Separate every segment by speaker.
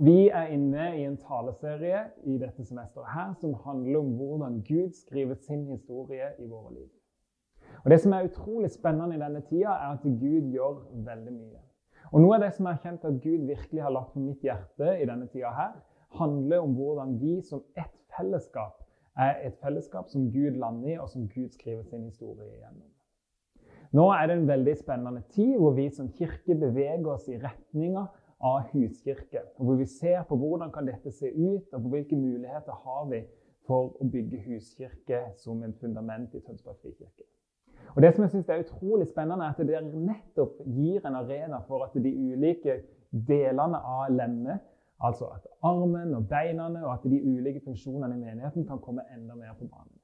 Speaker 1: Vi er inne i en taleserie i dette semesteret her som handler om hvordan Gud skriver sin historie i våre liv. Og Det som er utrolig spennende i denne tida, er at Gud gjør veldig mye. Og Noe av det som jeg har kjent at Gud virkelig har lagt på mitt hjerte i denne tida her, handler om hvordan vi som ett fellesskap er et fellesskap som Gud lander i, og som Gud skriver sin historie igjennom. Nå er det en veldig spennende tid hvor vi som kirke beveger oss i retninger av huskirke. Og hvor vi ser på hvordan kan dette se ut, og på hvilke muligheter har vi for å bygge huskirke som en fundament i Tønsberg frikirke. Og Det som jeg synes er utrolig spennende, er at det nettopp gir en arena for at de ulike delene av lemmet, altså at armen og beina og at de ulike funksjonene i menigheten kan komme enda mer på banen.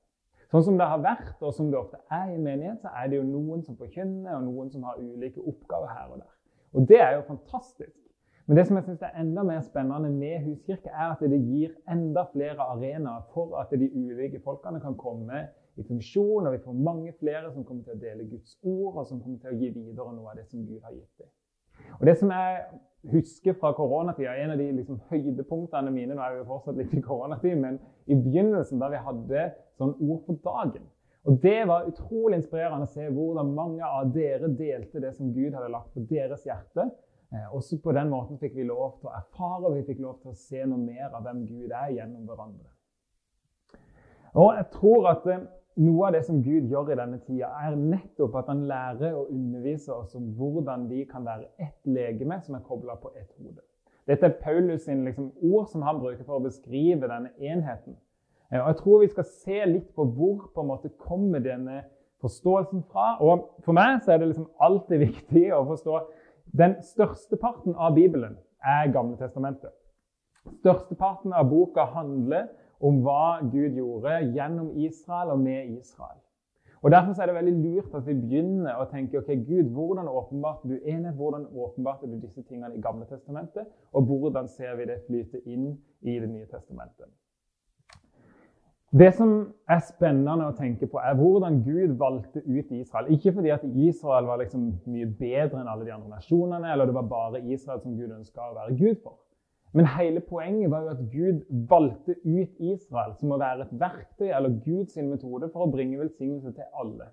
Speaker 1: Sånn som det har vært, og som det ofte er i en menighet, så er det jo noen som forkynner, og noen som har ulike oppgaver her og der. Og det er jo fantastisk. Men det som jeg synes er enda mer spennende med Huskirke, er at det gir enda flere arenaer for at de ulike folkene kan komme i funksjon, og vi får mange flere som kommer til å dele Guds ord, og som kommer til å gi videre noe av det som Gud har gitt dem. Og Det som jeg husker fra koronatida, en av de liksom, høydepunktene mine Nå er vi jo fortsatt litt i koronatid, men i begynnelsen da vi hadde sånn ord for dagen. Og Det var utrolig inspirerende å se hvordan mange av dere delte det som Gud hadde lagt på deres hjerte. Eh, også på den måten fikk vi lov til å erfare og vi fikk lov til å se noe mer av hvem Gud er, gjennom hverandre. Og jeg tror at eh, noe av det som Gud gjør i denne tida, er nettopp at han lærer og underviser oss om hvordan vi kan være ett legeme som er kobla på ett hode. Dette er Paulus sin liksom, ord som han bruker for å beskrive denne enheten. Eh, og Jeg tror vi skal se litt på hvor på en måte kommer denne forståelsen fra. Og For meg så er det liksom alltid viktig å forstå den største parten av Bibelen er Gamle testamentet. Størsteparten av boka handler om hva Gud gjorde gjennom Israel og med Israel. Og Derfor er det veldig lurt at vi begynner å tenke ok, Gud, hvordan åpenbarte du enhet, hvordan åpenbarte du disse tingene i Gamle testamentet, og hvordan ser vi det flyte inn i Det nye testamentet. Det som er spennende å tenke på, er hvordan Gud valgte ut Israel. Ikke fordi at Israel var liksom mye bedre enn alle de andre nasjonene, eller det var bare Israel som Gud ønska å være Gud for. Men hele poenget var jo at Gud valgte ut Israel som å være et verktøy eller Guds metode for å bringe velsignelse til alle.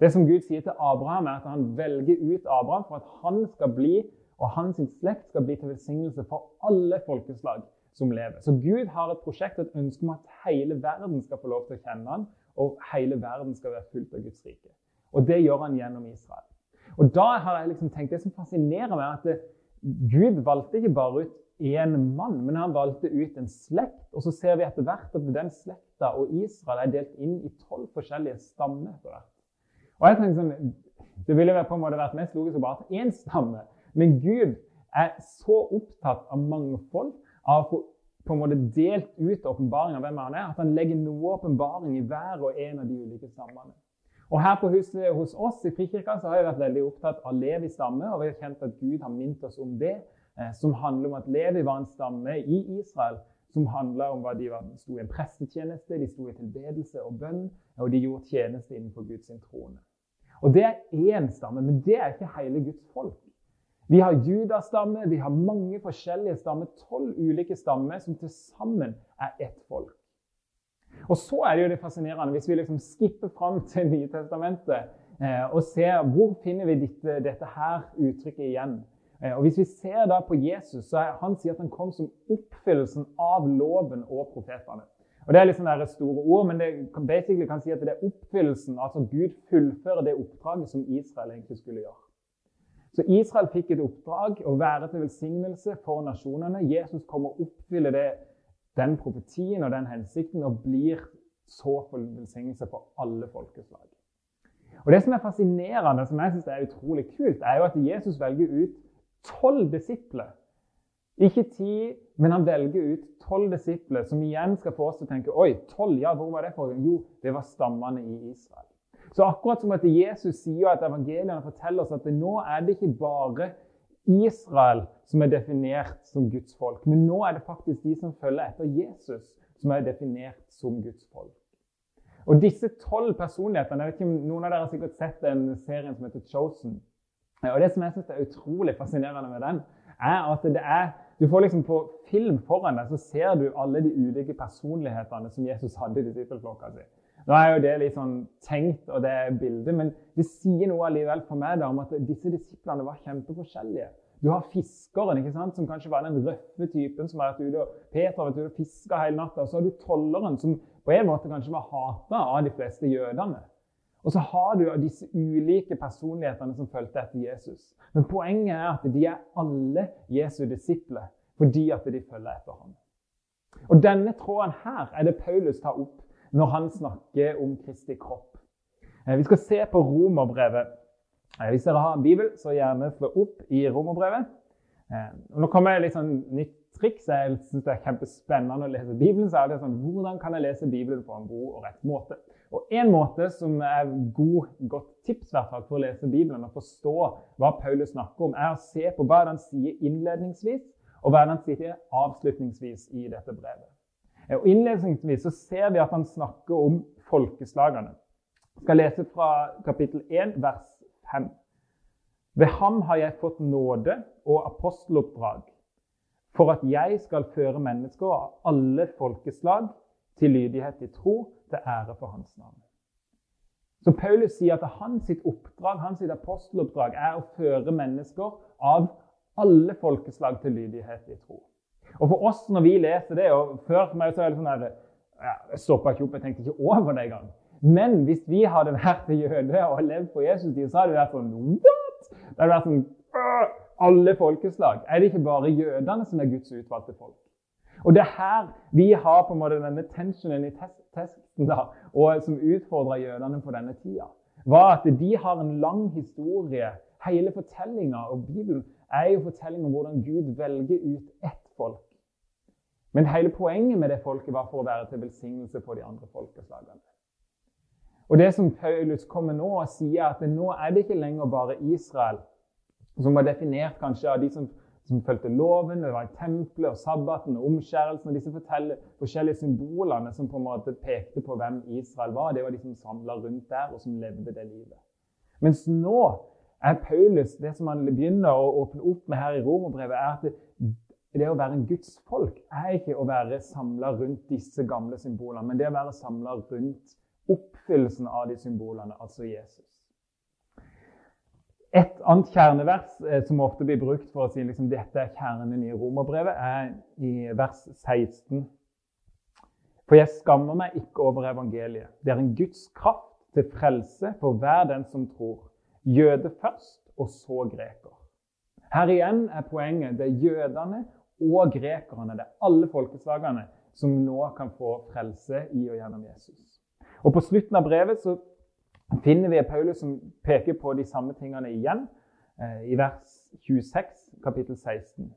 Speaker 1: Det som Gud sier til Abraham, er at han velger ut Abraham for at han skal bli, og hans slekt skal bli til velsignelse for alle folkeslag som lever. Så Gud har et prosjekt og et ønske om at hele verden skal få lov til å kjenne han, og hele verden skal være fullt av Guds rike. Og det gjør han gjennom Israel. Og da har jeg liksom tenkt, Det som fascinerer meg, er at det, Gud valgte ikke bare ut én mann, men han valgte ut en slekt. Og så ser vi etter hvert at den slekta og Israel er delt inn i tolv forskjellige stammer. etter hvert. Og jeg tenker sånn, Det ville på en måte vært mest logisk å bare ha én stamme. Men Gud er så opptatt av mangfold av på en måte delt ut åpenbaring av hvem han er, at han legger noe åpenbaring i hver og en av de ulike stammene. Og Her på huset hos oss i Frikirka så har jeg vært veldig opptatt av Levi stamme, og vi har kjent at Gud har minnet oss om det, eh, som handler om at Levi var en stamme i Israel som handla om hva de var, sto i en prestetjeneste, de sto i tilbedelse og bønn, og de gjorde tjeneste innenfor Guds trone. Og Det er én stamme, men det er ikke hele Guds folk. Vi har judastamme, vi har mange forskjellige stammer, tolv ulike stammer som til sammen er ett folk. Og så er det jo det fascinerende, hvis vi liksom skipper fram til Nye testamentet eh, og ser hvor finner vi dette, dette her uttrykket igjen. Eh, og Hvis vi ser da på Jesus, så er, han sier at han kom som oppfyllelsen av loven og profetene. Og Det er liksom sånne store ord, men det basically kan si at det er oppfyllelsen, altså Gud fullfører det oppdraget som Israel egentlig skulle gjøre. Så Israel fikk et oppdrag å være til velsignelse for nasjonene. Jesus kommer og oppfyller det, den profetien og den hensikten og blir så for velsignelse for alle folkeslag. Og Det som er fascinerende, som jeg synes er utrolig kult, er jo at Jesus velger ut tolv disipler. Ikke ti, men han velger ut tolv disipler, som igjen skal få oss til å tenke Oi, tolv, ja, hvor var det for? Jo, det var stammene i Israel. Så akkurat som at Jesus sier at evangeliene forteller oss at nå er det ikke bare Israel som er definert som Guds folk, men nå er det faktisk de som følger etter Jesus, som er definert som Guds folk. Og disse tolv personlighetene jeg vet ikke Noen av dere har sikkert sett den serien som heter Chosen. Og Det som jeg synes er utrolig fascinerende med den, er at det er Du får liksom På film foran deg så ser du alle de ulike personlighetene som Jesus hadde i disippelflokka si. Nå er jo det litt sånn tenkt, og det er bildet, men det sier noe allikevel for meg da, om at disse disiplene var kjempeforskjellige. Du har fiskeren, ikke sant, som kanskje var den røffe typen som har vært ute og Peter har vært ute og fiska hele natta. Og så har du tolleren, som på en måte kanskje var hata av de fleste jødene. Og så har du disse ulike personlighetene som fulgte etter Jesus. Men poenget er at de er alle Jesu disipler fordi at de følger etter ham. Og denne tråden her er det Paulus tar opp når han snakker om Kristi kropp. Eh, vi skal se på romerbrevet. Eh, hvis dere har en bibel, så gjerne slå opp i romerbrevet. Eh, nå kommer jeg litt sånn nytt triks. Jeg syns det er kjempespennende å lese Bibelen. så er det sånn, Hvordan kan jeg lese Bibelen på en god og rett måte? Og En måte som er god, godt tips for å lese Bibelen og forstå hva Paulus snakker om, er å se på hva han sier innledningsvis, og hva han sier avslutningsvis i dette brevet. Og Innledningsvis så ser vi at han snakker om folkeslagene. Jeg skal lese fra kapittel 1, vers 5. Ved ham har jeg fått nåde og aposteloppdrag for at jeg skal føre mennesker av alle folkeslag til lydighet i tro, til ære for hans navn. Så Paulus sier at hans oppdrag, hans aposteloppdrag er å føre mennesker av alle folkeslag til lydighet i tro. Og for oss når vi leser det, og før for meg så er det sånn her, Jeg stoppa ikke opp, jeg tenkte ikke over det engang. Men hvis vi hadde vært jøde og levd på Jesus' tid, så hadde det vært sånn What?! Det hadde vært sånn alle folkeslag. Er det ikke bare jødene som er Guds utvalgte folk? Og det er her vi har på en måte denne tensionen i testen da, og som utfordrer jødene på denne tida. var at de har en lang historie. Hele fortellinga og Bibelen er jo fortelling om hvordan Gud velger ut ett folk. Men hele poenget med det folket var for å være til velsignelse for de andre folkeslagene. Og det som Paulus kommer nå og sier, at nå er det ikke lenger bare Israel som var definert kanskje av de som, som fulgte loven, det var tempelet og sabbaten og omskjærelsen og disse forskjellige symbolene som på en måte pekte på hvem Israel var. Det var de som samla rundt der, og som levde det livet. Mens nå er Paulus Det som han begynner å åpne opp med her i Romerbrevet, er at det, å være en Guds folk er ikke å være samla rundt disse gamle symbolene, men det å være samla rundt oppfyllelsen av de symbolene, altså Jesus. Et annet kjernevers eh, som ofte blir brukt for å si liksom, dette er kjernen i romerbrevet, er i vers 16. For jeg skammer meg ikke over evangeliet. Det er en Guds kraft til frelse for hver den som tror. Jøde først, og så greker. Her igjen er poenget det er jødene og grekerne, det er alle folkeslagene, som nå kan få frelse i og gjennom Jesus. Og På slutten av brevet så finner vi Paulus som peker på de samme tingene igjen eh, i vers 26, kapittel 16.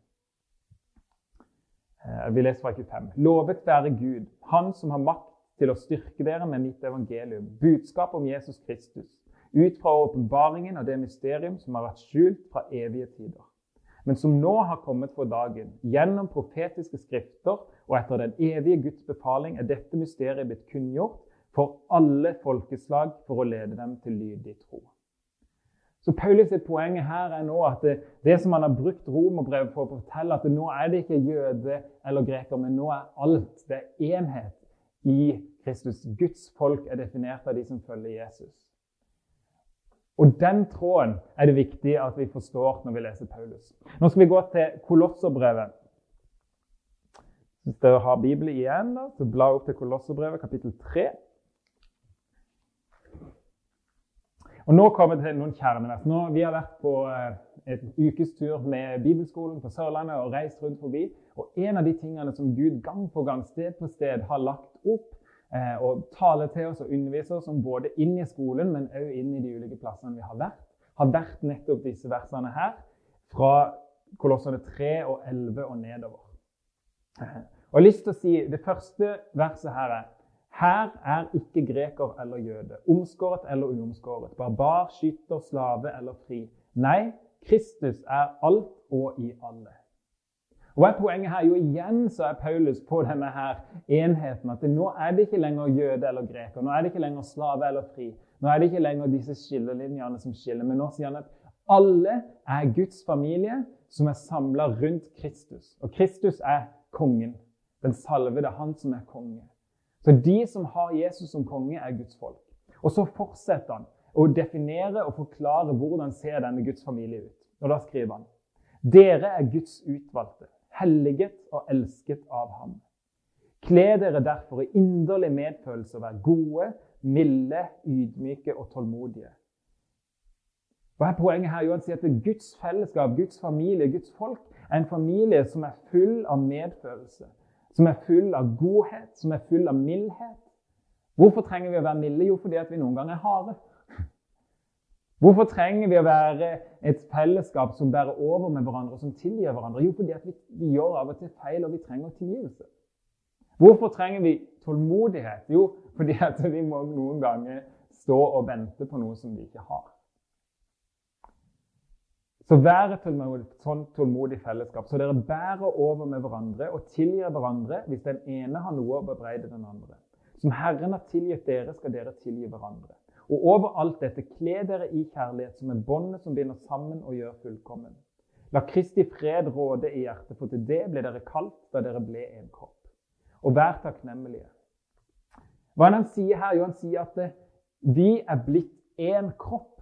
Speaker 1: Eh, vi leser fra 25. Lovet være Gud, Han som har makt til å styrke dere med mitt evangelium, budskap om Jesus Kristus, ut fra åpenbaringen av det mysterium som har vært skjult fra evige tider, men som nå har kommet for dagen. Gjennom profetiske skrifter og etter den evige Guds befaling er dette mysteriet blitt kunngjort for alle folkeslag for å lede dem til lydig tro. Så Paulus' sitt poeng her er nå at det, det som han har brukt romerbrevet på å fortelle, at nå er det ikke jøde eller greker, men nå er alt. Det er enhet i Kristus. Guds folk er definert av de som følger Jesus. Og Den tråden er det viktig at vi forstår når vi leser Paulus. Nå skal vi gå til Kolosserbrevet. Hvis dere har Bibelen igjen, da, så bla opp til Kolosserbrevet, kapittel 3. Og Nå kommer vi til noen kjernevers. Vi har vært på eh, et ukestur med Bibelskolen på Sørlandet og reist rundt forbi. Og En av de tingene som Gud gang på gang, sted på sted, har lagt opp og taler til oss og underviser oss om både inn i skolen, men òg inn i de ulike plassene vi har vært, har vært nettopp disse versene her. Fra Kolossene 3 og 11 og nedover. Eh, og jeg har lyst til å si, Det første verset her er her er ikke greker eller jøde, omskåret eller uomskåret, barbar, skytter, slave eller fri. Nei, Kristus er alt og i alle. Og er poenget her? Jo, igjen så er Paulus på denne her enheten. At nå er det ikke lenger jøde eller greker. Nå er det ikke lenger slave eller fri. Nå er det ikke lenger disse skillelinjene som skiller. Men nå sier han at alle er Guds familie som er samla rundt Kristus. Og Kristus er kongen. Den salvede, han som er konge. Så de som har Jesus som konge, er Guds folk. Og så fortsetter han å definere og forklare hvordan ser denne Guds familie ut. Og da skriver han dere er Guds utvalgte, helliget og elsket av ham. Kle dere derfor i inderlig medfølelse og vær gode, milde, ydmyke og tålmodige. Hva er poenget her? Jo, han sier at Guds fellesskap, Guds familie, Guds folk er en familie som er full av medfølelse. Som er full av godhet, som er full av mildhet. Hvorfor trenger vi å være milde? Jo, fordi vi noen ganger er harde. Hvorfor trenger vi å være et fellesskap som bærer over med hverandre, og som tilgir hverandre? Jo, fordi vi, vi, gjør av og til feil, og vi trenger tilgivelse. Hvorfor trenger vi tålmodighet? Jo, fordi vi må noen ganger stå og vente på noe som vi ikke har. Så vær et sånn tålmodig fellesskap, så dere bærer over med hverandre og tilgir hverandre hvis den ene har noe å bebreide den andre. Som Herren har tilgitt dere, skal dere tilgi hverandre. Og over alt dette, kle dere i kjærlighet, som er båndet som binder sammen og gjør fullkommen. La Kristi fred råde i hjertet, for til det ble dere kalt da dere ble en kropp. Og vær takknemlige. Hva er det han sier her? Jo, han sier at vi er blitt én kropp.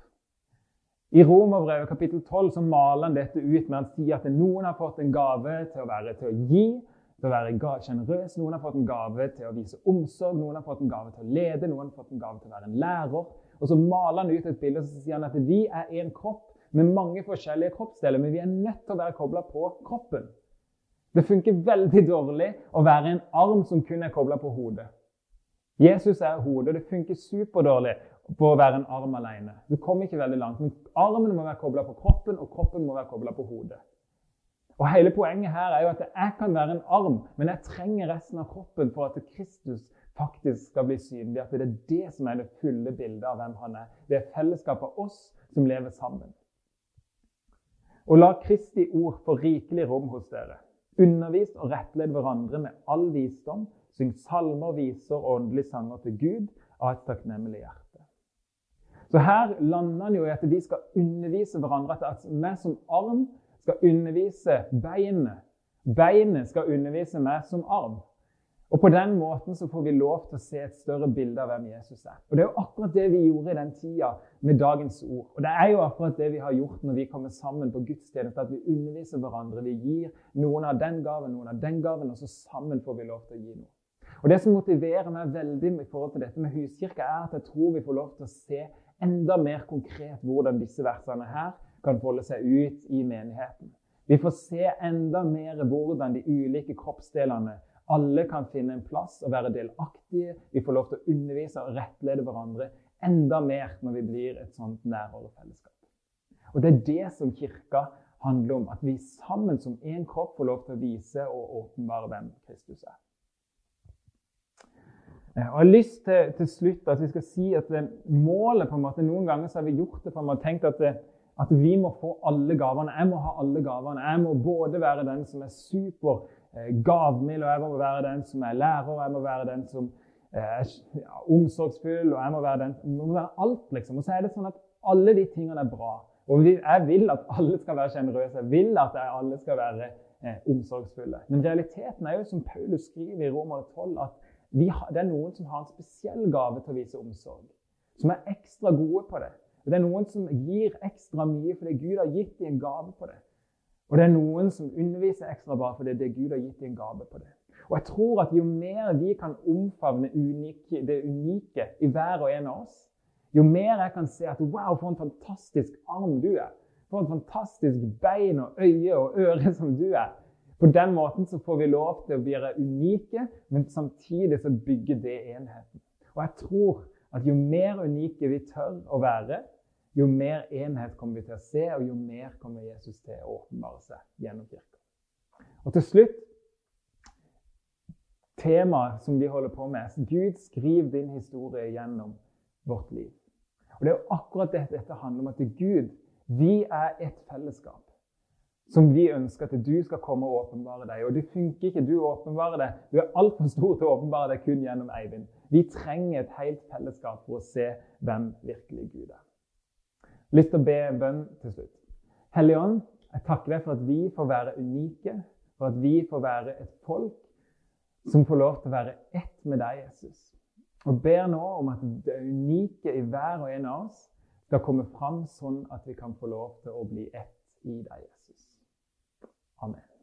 Speaker 1: I Romerbrevet kapittel 12 så maler han dette ut med han sier at noen har fått en gave til å, være, til å gi, til å være sjenerøs. Noen har fått en gave til å vise omsorg, noen har fått en gave til å lede, noen har fått en gave til å være en lærer. Og Så maler han ut et bilde og så sier han at vi er en kropp med mange forskjellige kroppsdeler, men vi er nødt til å være kobla på kroppen. Det funker veldig dårlig å være en arm som kun er kobla på hodet. Jesus er hodet. og Det funker superdårlig på å være en arm alene. Du kommer ikke veldig langt. Men armen må være kobla på kroppen, og kroppen må være kobla på hodet. Og Hele poenget her er jo at jeg kan være en arm, men jeg trenger resten av kroppen for at Kristus faktisk skal bli synlig. At det er det som er det fulle bildet av hvem han er. Det er fellesskapet av oss som lever sammen. Og la Kristi ord få rikelig rom hos dere. Undervis og rettled hverandre med all visdom. Syng salmer, viser og åndelige sanger til Gud av et takknemlig hjerte. Så her lander han jo i at vi skal undervise hverandre. At vi som arm skal undervise beinet. Beinet skal undervise meg som arm. Og På den måten så får vi lov til å se et større bilde av hvem Jesus er. Og Det er jo akkurat det vi gjorde i den tida med dagens ord. Og det er jo akkurat det vi har gjort når vi kommer sammen på gudstjeneste. At vi underviser hverandre. Vi gir noen av den gaven, noen av den gaven, og så sammen får vi lov til å gi noe. Og Det som motiverer meg veldig i forhold til dette med huskirke, er at jeg tror vi får lov til å se enda mer konkret hvordan disse versene her kan folde seg ut i menigheten. Vi får se enda mer hvordan de ulike kroppsdelene alle kan finne en plass og være delaktige. Vi får lov til å undervise og rettlede hverandre enda mer når vi blir et sånt nærhold og fellesskap. Og Det er det som kirka handler om. At vi sammen som én kropp får lov til å vise og åpenbare hvem Kristus er. Jeg har lyst til, til slutt at vi skal si at målet på en måte, Noen ganger så har vi gjort det på en måte, tenkt at, at vi må få alle gavene. Jeg må ha alle gavene. Jeg må både være den som er super eh, gavmild, og jeg må være den som er lærer, og jeg må være den som eh, er omsorgsfull, og jeg må være den må være alt, liksom. Og så er det sånn at alle de tingene er bra. Og jeg vil at alle skal være sjenerøse. Jeg vil at alle skal være eh, omsorgsfulle. Men realiteten er jo, som Paulus skriver i Romer 12, at har, det er noen som har en spesiell gave til å vise omsorg. Som er ekstra gode på det. Og det er noen som gir ekstra mye fordi Gud har gitt dem en gave på det. Og det er noen som underviser ekstra bra fordi det Gud har gitt dem en gave på det. Og jeg tror at Jo mer vi kan omfavne unike, det unike i hver og en av oss, jo mer jeg kan se at wow, for en fantastisk arm du er. For en fantastisk bein og øye og øre som du er. På den måten så får vi lov til å være unike, men samtidig så bygger det enheten. Og jeg tror at jo mer unike vi tør å være, jo mer enhet kommer vi til å se, og jo mer kommer Jesus til å åpenbare seg gjennom kirka. Og til slutt temaet som vi holder på med. Gud, skriv din historie gjennom vårt liv. Og Det er jo akkurat dette dette handler om. At Gud, vi er et fellesskap som vi ønsker at du skal komme og åpenbare deg. Og det funker ikke. Du åpenbarer det. Du er altfor stor til å åpenbare deg kun gjennom Eivind. Vi trenger et helt fellesskap for å se hvem virkelig Gud er. Lyst til å be en bønn til slutt. Hellige Ånd, Jeg takker deg for at vi får være unike, for at vi får være et folk som får lov til å være ett med deg, Jesus. Og ber nå om at det unike i hver og en av oss skal komme fram sånn at vi kan få lov til å bli ett i deg, Jesus. Amen.